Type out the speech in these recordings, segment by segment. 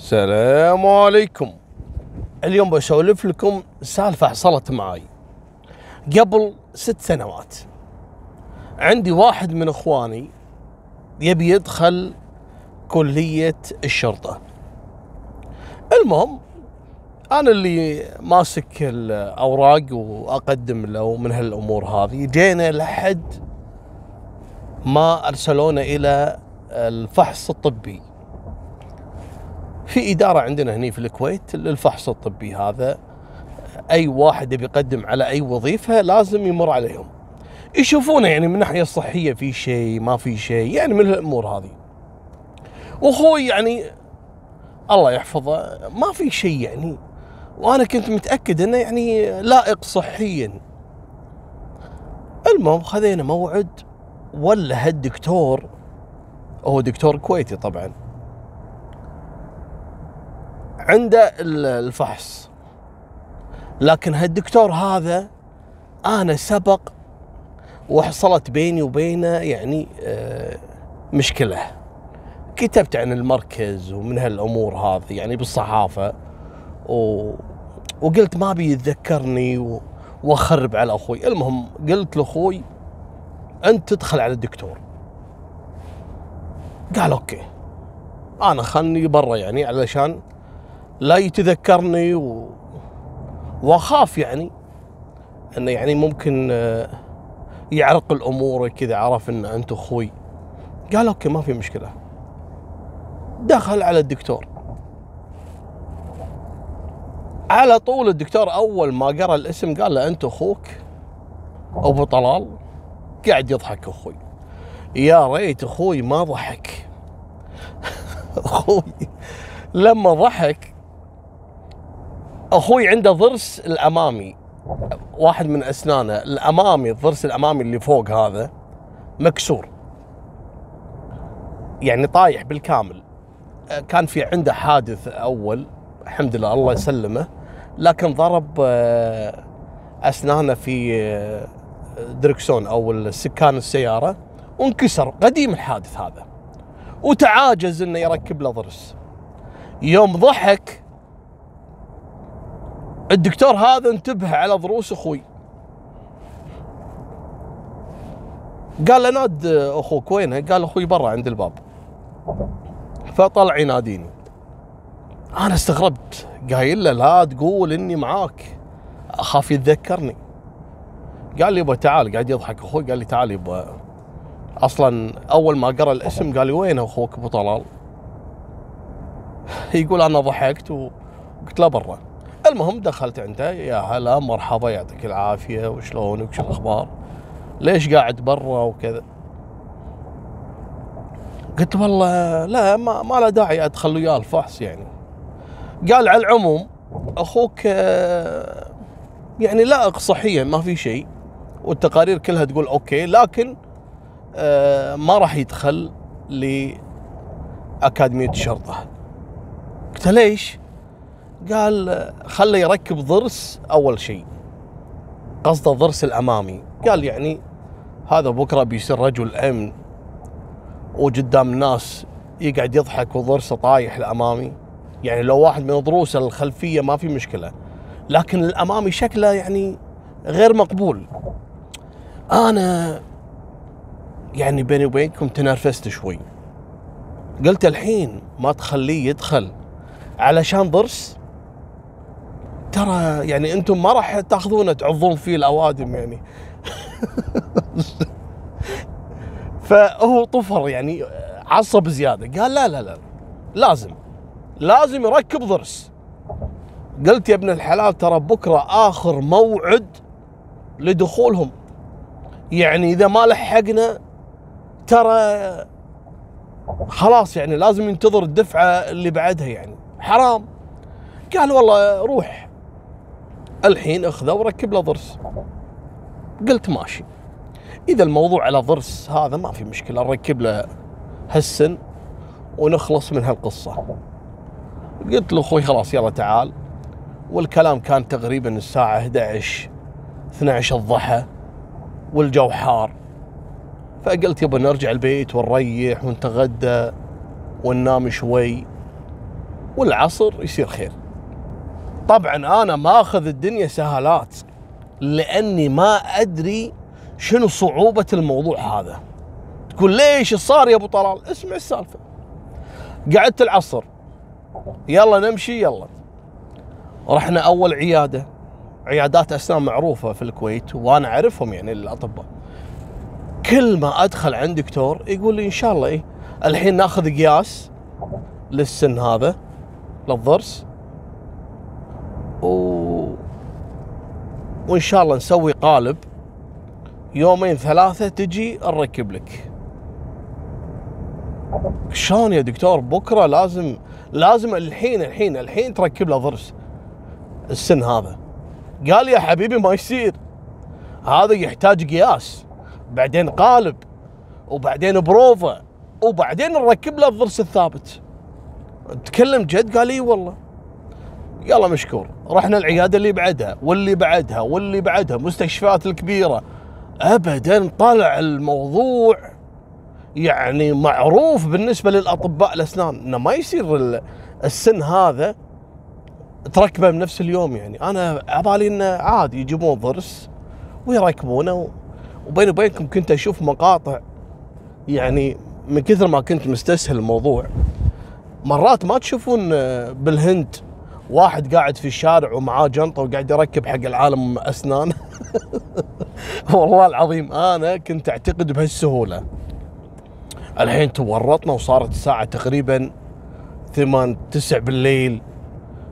السلام عليكم. اليوم بسولف لكم سالفة حصلت معاي. قبل ست سنوات عندي واحد من اخواني يبي يدخل كلية الشرطة. المهم أنا اللي ماسك الأوراق وأقدم له من هالأمور هذه. جينا لحد ما أرسلونا إلى الفحص الطبي. في إدارة عندنا هني في الكويت للفحص الطبي هذا أي واحد يبي يقدم على أي وظيفة لازم يمر عليهم. يشوفونه يعني من الناحية الصحية في شيء ما في شيء يعني من الأمور هذه. وأخوي يعني الله يحفظه ما في شيء يعني. وأنا كنت متأكد أنه يعني لائق صحيا. المهم خذينا موعد ولا هالدكتور هو دكتور كويتي طبعا. عنده الفحص. لكن هالدكتور هذا أنا سبق وحصلت بيني وبينه يعني آه، مشكلة. كتبت عن المركز ومن هالأمور هذه يعني بالصحافة و... وقلت ما بيتذكرني و... وأخرب على أخوي. المهم قلت لأخوي أنت تدخل على الدكتور. قال okay. أنا خلني برا يعني علشان لا يتذكرني و... وأخاف يعني انه يعني ممكن آه، يعرقل الأمور إذا عرف إن أنت أخوي. قال okay ما في مشكلة. دخل على الدكتور. على طول الدكتور أول ما قرأ الاسم قال له أنت أخوك؟ أبو طلال. قاعد يضحك أخوي. يا ريت أخوي ما ضحك. أخوي لما ضحك أخوي عنده ضرس الأمامي واحد من أسنانه الأمامي الضرس الأمامي اللي فوق هذا مكسور. يعني طايح بالكامل. كان في عنده حادث أول الحمد لله الله يسلمه. لكن ضرب آه، أسنانه في آه، دركسون أو سكان السيارة وانكسر. قديم الحادث هذا. وتعاجز إنه يركب له ضرس. يوم ضحك الدكتور هذا انتبه على ضروس أخوي. قال له ناد أخوك وينه؟ قال أخوي برا عند الباب. فطلع يناديني. أنا استغربت. قايل له لا تقول إني معاك. أخاف يتذكرني. قال لي يبا تعال قاعد يضحك أخوي. قال لي تعال يبا. أصلا أول ما قرأ الاسم قال لي وين أخوك أبو طلال؟ يقول أنا ضحكت وقلت له برا. المهم دخلت عنده يا هلا مرحبا يعطيك العافية وشلونك؟ وش الأخبار؟ ليش قاعد برا وكذا؟ قلت والله لا ما, ما له داعي أدخل وياه الفحص يعني. قال على العموم أخوك آه، يعني لائق صحيا ما في شيء والتقارير كلها تقول أوكي لكن آه، ما راح يدخل لأكاديمية الشرطة. قلت ليش؟ قال خله يركب ضرس أول شيء. قصده الضرس الأمامي. قال يعني هذا بكرة بيصير رجل أمن وقدام الناس يقعد يضحك وضرسه طايح الأمامي. يعني لو واحد من ضروسه الخلفية ما في مشكلة لكن الأمامي شكله يعني غير مقبول. أنا يعني بيني وبينكم تنرفزت شوي. قلت الحين ما تخليه يدخل علشان ضرس ترى يعني أنتم ما راح تاخذونه تعضون فيه الأوادم يعني. فهو طفر يعني عصب زيادة. قال لا لا لا لازم لازم يركب ضرس. قلت يا ابن الحلال ترى بكرة آخر موعد لدخولهم. يعني إذا ما لحقنا ترى خلاص يعني لازم ينتظر الدفعة اللي بعدها يعني. حرام. قال والله روح. الحين اخذه وركب له ضرس. قلت ماشي. إذا الموضوع على ضرس هذا ما في مشكلة نركب له هالسن ونخلص من هالقصة. قلت له أخوي خلاص يلا تعال. والكلام كان تقريبا الساعة 11 12 الضحى والجو حار. فقلت يبا نرجع البيت ونريح ونتغدى وننام شوي والعصر يصير خير. طبعا أنا ماخذ الدنيا سهالات لأني ما أدري شنو صعوبة الموضوع هذا. تقول ليش صار يا أبو طلال؟ اسمع السالفة. قعدت العصر. يلا نمشي يلا. رحنا أول عيادة. عيادات أسنان معروفة في الكويت وأنا أعرفهم يعني الأطباء. كل ما أدخل عند دكتور يقول لي إن شاء الله إيه الحين ناخذ قياس للسن هذا للضرس. و... وإن شاء الله نسوي قالب. يومين ثلاثة تجي نركب لك. شلون يا دكتور؟ بكرة لازم لازم الحين الحين الحين تركب له ضرس. السن هذا. قال يا حبيبي ما يصير. هذا يحتاج قياس. بعدين قالب. وبعدين بروفا وبعدين نركب له الضرس الثابت. تكلم جد؟ قال إي والله. يلا مشكور. رحنا العيادة اللي بعدها واللي بعدها واللي بعدها مستشفيات الكبيرة. ابدا طلع الموضوع يعني معروف بالنسبة للأطباء الأسنان. إنه ما يصير السن هذا تركبه بنفس اليوم يعني. أنا عبالي إنه عادي يجيبون ضرس ويركبونه وبيني وبينكم كنت أشوف مقاطع يعني من كثر ما كنت مستسهل الموضوع مرات ما تشوفون بالهند واحد قاعد في الشارع ومعاه جنطة وقاعد يركب حق العالم أسنان. والله العظيم أنا كنت أعتقد بهالسهولة. الحين تورطنا وصارت الساعة تقريبا ثمان تسع بالليل.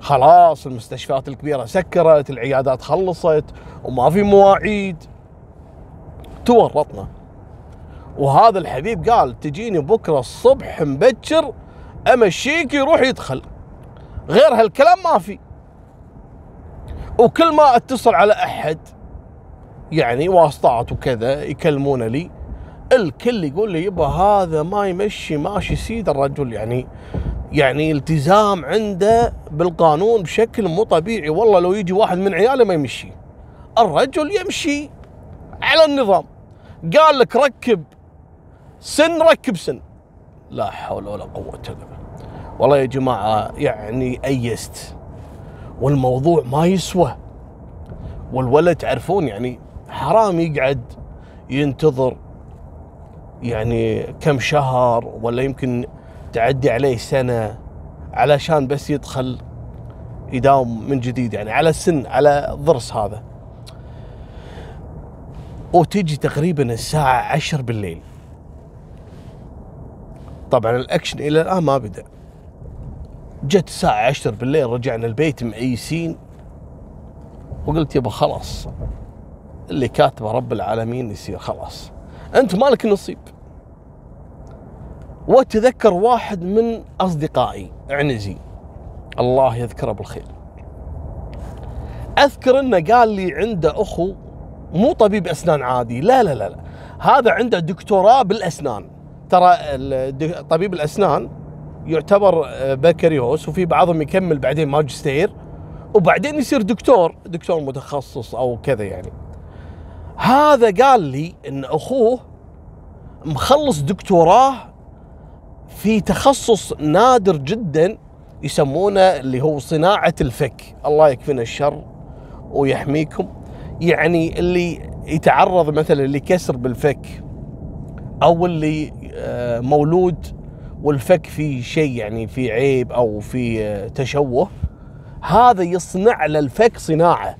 خلاص المستشفيات الكبيرة سكرت العيادات خلصت وما في مواعيد. تورطنا. وهذا الحبيب قال تجيني بكرة الصبح مبكر أمشيك يروح يدخل. غير هالكلام ما في. وكل ما اتصل على أحد يعني واسطات وكذا يكلمون لي الكل يقول لي يبا هذا ما يمشي ماشي سيد الرجل. يعني يعني التزام عنده بالقانون بشكل مو طبيعي. والله لو يجي واحد من عياله ما يمشي. الرجل يمشي على النظام. قال لك ركب سن ركب سن. لا حول ولا قوة إلا بالله. والله يا جماعة يعني أيست. والموضوع ما يسوى. والولد تعرفون يعني حرام يقعد ينتظر يعني كم شهر ولا يمكن تعدي عليه سنة علشان بس يدخل يداوم من جديد يعني على السن على الضرس هذا. وتجي تقريبا الساعة عشر بالليل. طبعا الأكشن إلى الآن ما بدأ. جت الساعة عشر بالليل رجعنا البيت مأيسين وقلت يبا خلاص اللي كاتبه رب العالمين يصير خلاص. أنت مالك نصيب. وتذكر واحد من أصدقائي عنزي. الله يذكره بالخير. أذكر أنه قال لي عنده أخو مو طبيب أسنان عادي. لا لا لا, لا. هذا عنده دكتوراه بالأسنان. ترى طبيب الأسنان يعتبر بكالوريوس وفي بعضهم يكمل بعدين ماجستير وبعدين يصير دكتور دكتور متخصص أو كذا يعني. هذا قال لي إن أخوه مخلص دكتوراه في تخصص نادر جدا يسمونه اللي هو صناعة الفك. الله يكفينا الشر ويحميكم. يعني اللي يتعرض مثلا لكسر بالفك أو اللي مولود والفك فيه شيء يعني في عيب أو في تشوه هذا يصنع له الفك صناعة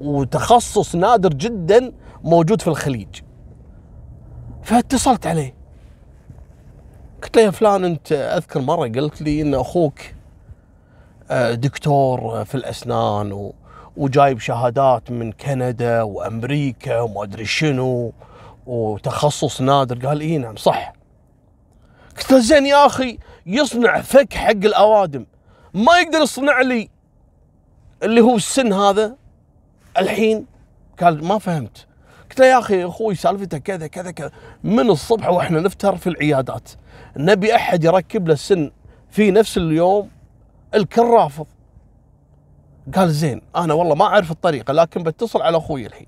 وتخصص نادر جدا موجود في الخليج. فاتصلت عليه. قلت له يا فلان أنت أذكر مرة قلت لي إن أخوك دكتور في الأسنان وجايب شهادات من كندا وأمريكا وما أدري شنو وتخصص نادر. قال إي نعم صح. قلت له زين يا أخي يصنع فك حق الأوادم. ما يقدر يصنع لي اللي هو السن هذا. الحين قال ما فهمت. قلت له يا أخي أخوي سالفته كذا كذا كذا. من الصبح وإحنا نفتر في العيادات. نبي أحد يركب له السن في نفس اليوم الكل رافض قال زين أنا والله ما أعرف الطريقة لكن بتصل على أخوي الحين.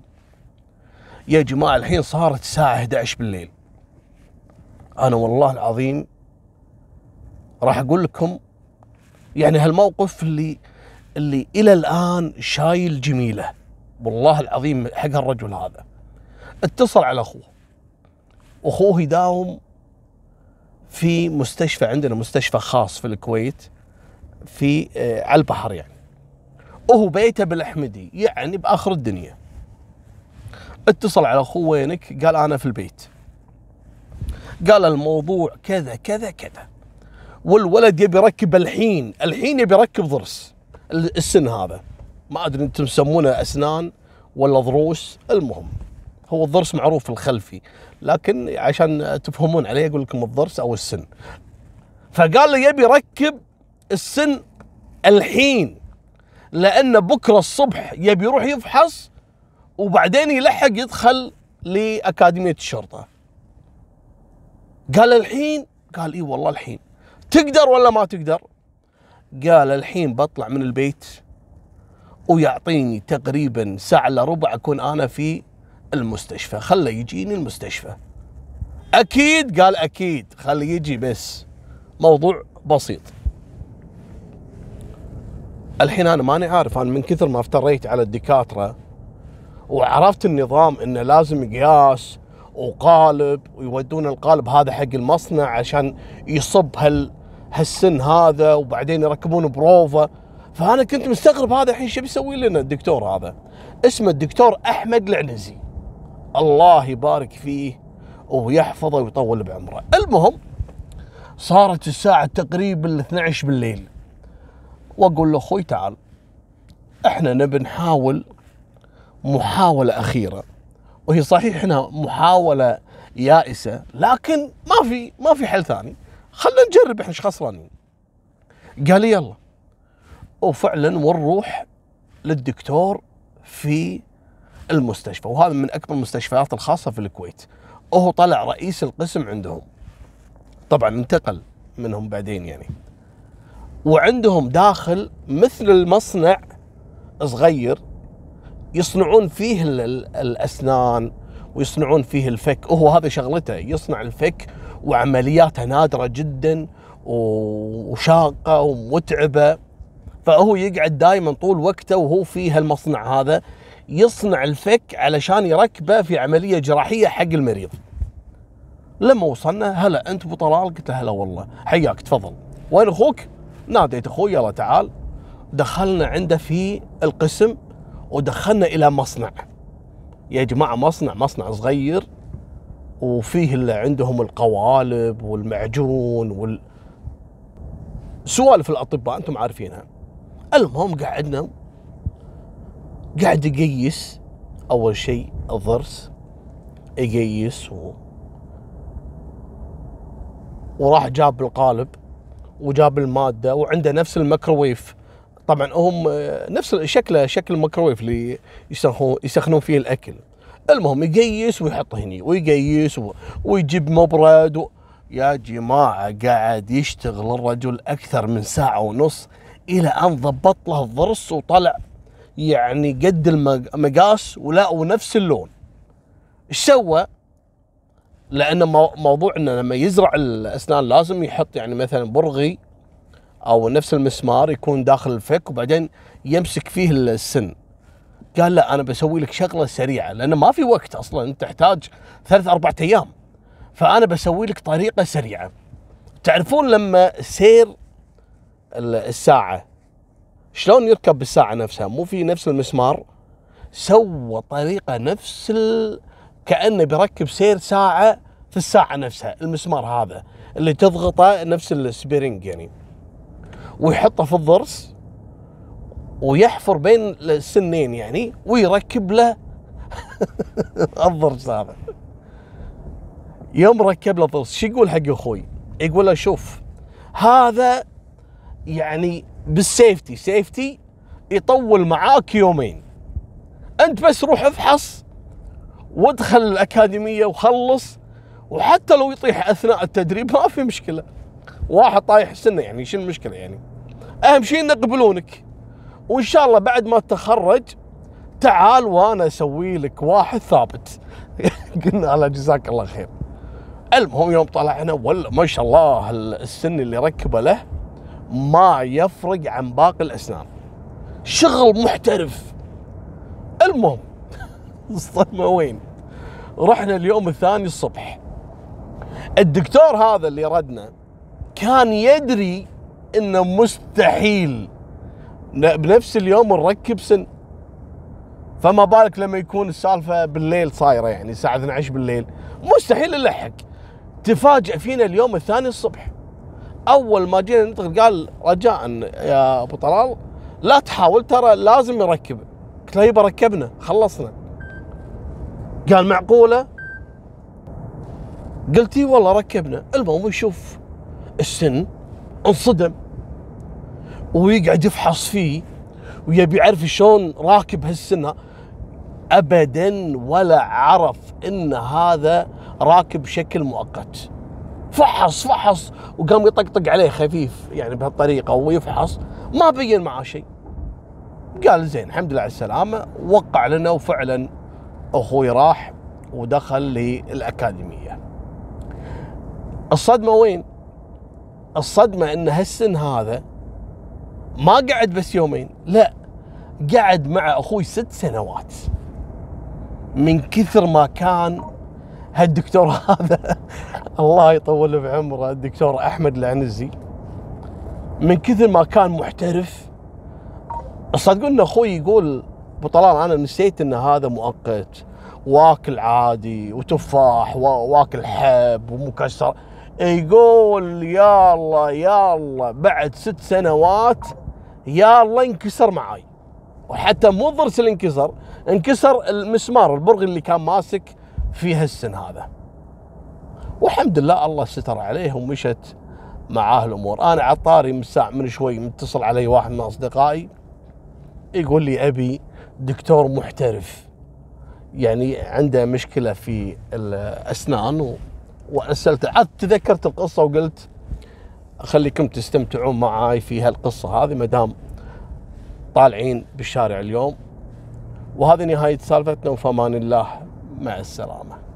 يا جماعة الحين صارت الساعة 11 بالليل. أنا والله العظيم راح أقول لكم يعني هالموقف اللي اللي إلى الآن شايل جميله. والله العظيم حق الرجل هذا. اتصل على أخوه. واخوه يداوم في مستشفى عندنا مستشفى خاص في الكويت في آه على البحر يعني. وهو بيته بالأحمدي يعني بآخر الدنيا. اتصل على أخوه وينك؟ قال أنا في البيت. قال الموضوع كذا كذا كذا. والولد يبي يركب الحين الحين يبي يركب ضرس. السن هذا. ما أدري أنتم تسمونه أسنان ولا ضروس المهم. هو الضرس معروف الخلفي لكن عشان تفهمون عليه أقول لكم الضرس أو السن. فقال لي يبي يركب السن الحين لأن بكرة الصبح يبي يروح يفحص وبعدين يلحق يدخل لأكاديمية الشرطة. قال الحين قال إي والله الحين. تقدر ولا ما تقدر؟ قال الحين بطلع من البيت ويعطيني تقريبا ساعة إلا ربع أكون أنا في المستشفى. خله يجيني المستشفى. أكيد قال أكيد. خليه يجي بس. موضوع بسيط. الحين أنا ماني عارف أنا من كثر ما افتريت على الدكاترة وعرفت النظام إنه لازم قياس وقالب ويودون القالب هذا حق المصنع عشان يصب هال هالسن هذا وبعدين يركبون بروفا فأنا كنت مستغرب هذا الحين شو بيسوي لنا الدكتور هذا. اسمه الدكتور أحمد العنزي. الله يبارك فيه ويحفظه ويطول بعمره. المهم صارت الساعة تقريبا 12 بالليل. وأقول له أخوي تعال إحنا نبي نحاول محاولة أخيرة. وهي صحيح هنا محاولة يائسة لكن ما في ما في حل ثاني. خلينا نجرب إحنا إيش خسرانين. قال لي يلا. وفعلا ونروح للدكتور في المستشفى وهذا من أكبر المستشفيات الخاصة في الكويت. وهو طلع رئيس القسم عندهم. طبعا انتقل منهم بعدين يعني. وعندهم داخل مثل المصنع صغير يصنعون فيه الأسنان ويصنعون فيه الفك. وهو هذا شغلته يصنع الفك وعملياته نادرة جدا وشاقة ومتعبة. فهو يقعد دائما طول وقته وهو في هالمصنع هذا يصنع الفك علشان يركبه في عملية جراحية حق المريض. لما وصلنا هلا أنت أبو طلال؟ قلت له هلا والله. حياك تفضل. وين أخوك؟ ناديت أخوي. يلا تعال. دخلنا عنده في القسم. ودخلنا إلى مصنع. يا جماعة مصنع مصنع صغير وفيه اللي عندهم القوالب والمعجون وال. سوالف الأطباء أنتم عارفينها. المهم قعدنا. قاعد يقيس. أول شيء الضرس. يقيس و... وراح جاب القالب وجاب المادة وعنده نفس الميكروويف. طبعا هم نفس شكله شكل الميكروويف اللي يسخنون فيه الأكل المهم يقيس ويحط هني ويقيس ويجيب مبرد و... يا جماعة قاعد يشتغل الرجل أكثر من ساعة ونص إلى أن ضبط له الضرس وطلع يعني قد المقاس ولا ونفس اللون إيش سوى؟ لأن موضوع أنه لما يزرع الأسنان لازم يحط يعني مثلا برغي أو نفس المسمار يكون داخل الفك وبعدين يمسك فيه السن. قال لا أنا بسوي لك شغلة سريعة لأن ما في وقت أصلا أنت تحتاج ثلاث أربع أيام. فأنا بسوي لك طريقة سريعة. تعرفون لما سير الساعة شلون يركب بالساعة نفسها؟ مو في نفس المسمار. سوى طريقة نفس ال... كأنه بيركب سير ساعة في الساعة نفسها المسمار هذا اللي تضغطه نفس ال spring يعني. ويحطه في الضرس ويحفر بين السنين يعني ويركب له الضرس هذا. يوم ركب له ضرس شو يقول حق أخوي؟ يقول له شوف هذا يعني بالسيفتي سيفتي يطول معاك يومين. أنت بس روح افحص وادخل الأكاديمية وخلص وحتى لو يطيح أثناء التدريب ما في مشكلة. واحد طايح سنه يعني شو المشكلة يعني؟ أهم شيء إنه يقبلونك. وإن شاء الله بعد ما تخرج تعال وأنا أسوي لك واحد ثابت. قلنا له جزاك الله خير. المهم يوم طلعنا ولا ما شاء الله السن اللي ركبه له ما يفرق عن باقي الأسنان. شغل محترف. المهم الصدمة وين؟ رحنا اليوم الثاني الصبح. الدكتور هذا اللي ردنا كان يدري إنه مستحيل. بنفس اليوم نركب سن. فما بالك لما يكون السالفة بالليل صايرة يعني الساعة 12 بالليل. مستحيل نلحق. تفاجئ فينا اليوم الثاني الصبح. أول ما جينا ندخل قال رجاء يا أبو طلال لا تحاول ترى لازم يركب. قلت له يبا ركبنا خلصنا. قال معقولة؟ قلت والله ركبنا. المهم يشوف السن انصدم. ويقعد يفحص فيه ويبي يعرف شلون راكب هالسنه ابدا ولا عرف إن هذا راكب بشكل مؤقت. فحص فحص وقام يطقطق عليه خفيف يعني بهالطريقة ويفحص ما بين معاه شيء. قال زين الحمد لله على السلامة. وقع لنا وفعلا أخوي راح ودخل للأكاديمية. الصدمة وين؟ الصدمة إن هالسن هذا ما قعد بس يومين لا قعد مع أخوي ست سنوات. من كثر ما كان هالدكتور هذا الله يطول بعمره الدكتور أحمد العنزي. من كثر ما كان محترف صدقوا أخوي يقول أبو طلال أنا نسيت إن هذا مؤقت واكل عادي وتفاح واكل حب ومكسر. يقول يا الله يا الله بعد ست سنوات يا الله انكسر معاي. وحتى مو ضرس اللي انكسر انكسر المسمار البرغي اللي كان ماسك في هالسن هذا. والحمد لله الله ستر عليه ومشت معاه الأمور. أنا عطاري من ساعه من شوي متصل علي واحد من أصدقائي يقول لي أبي دكتور محترف يعني عنده مشكلة في الأسنان وأرسلت. عاد تذكرت القصة وقلت أخليكم تستمتعون معاي في هالقصة هذه ما دام طالعين بالشارع اليوم. وهذه نهاية سالفتنا وفمان الله مع السلامة.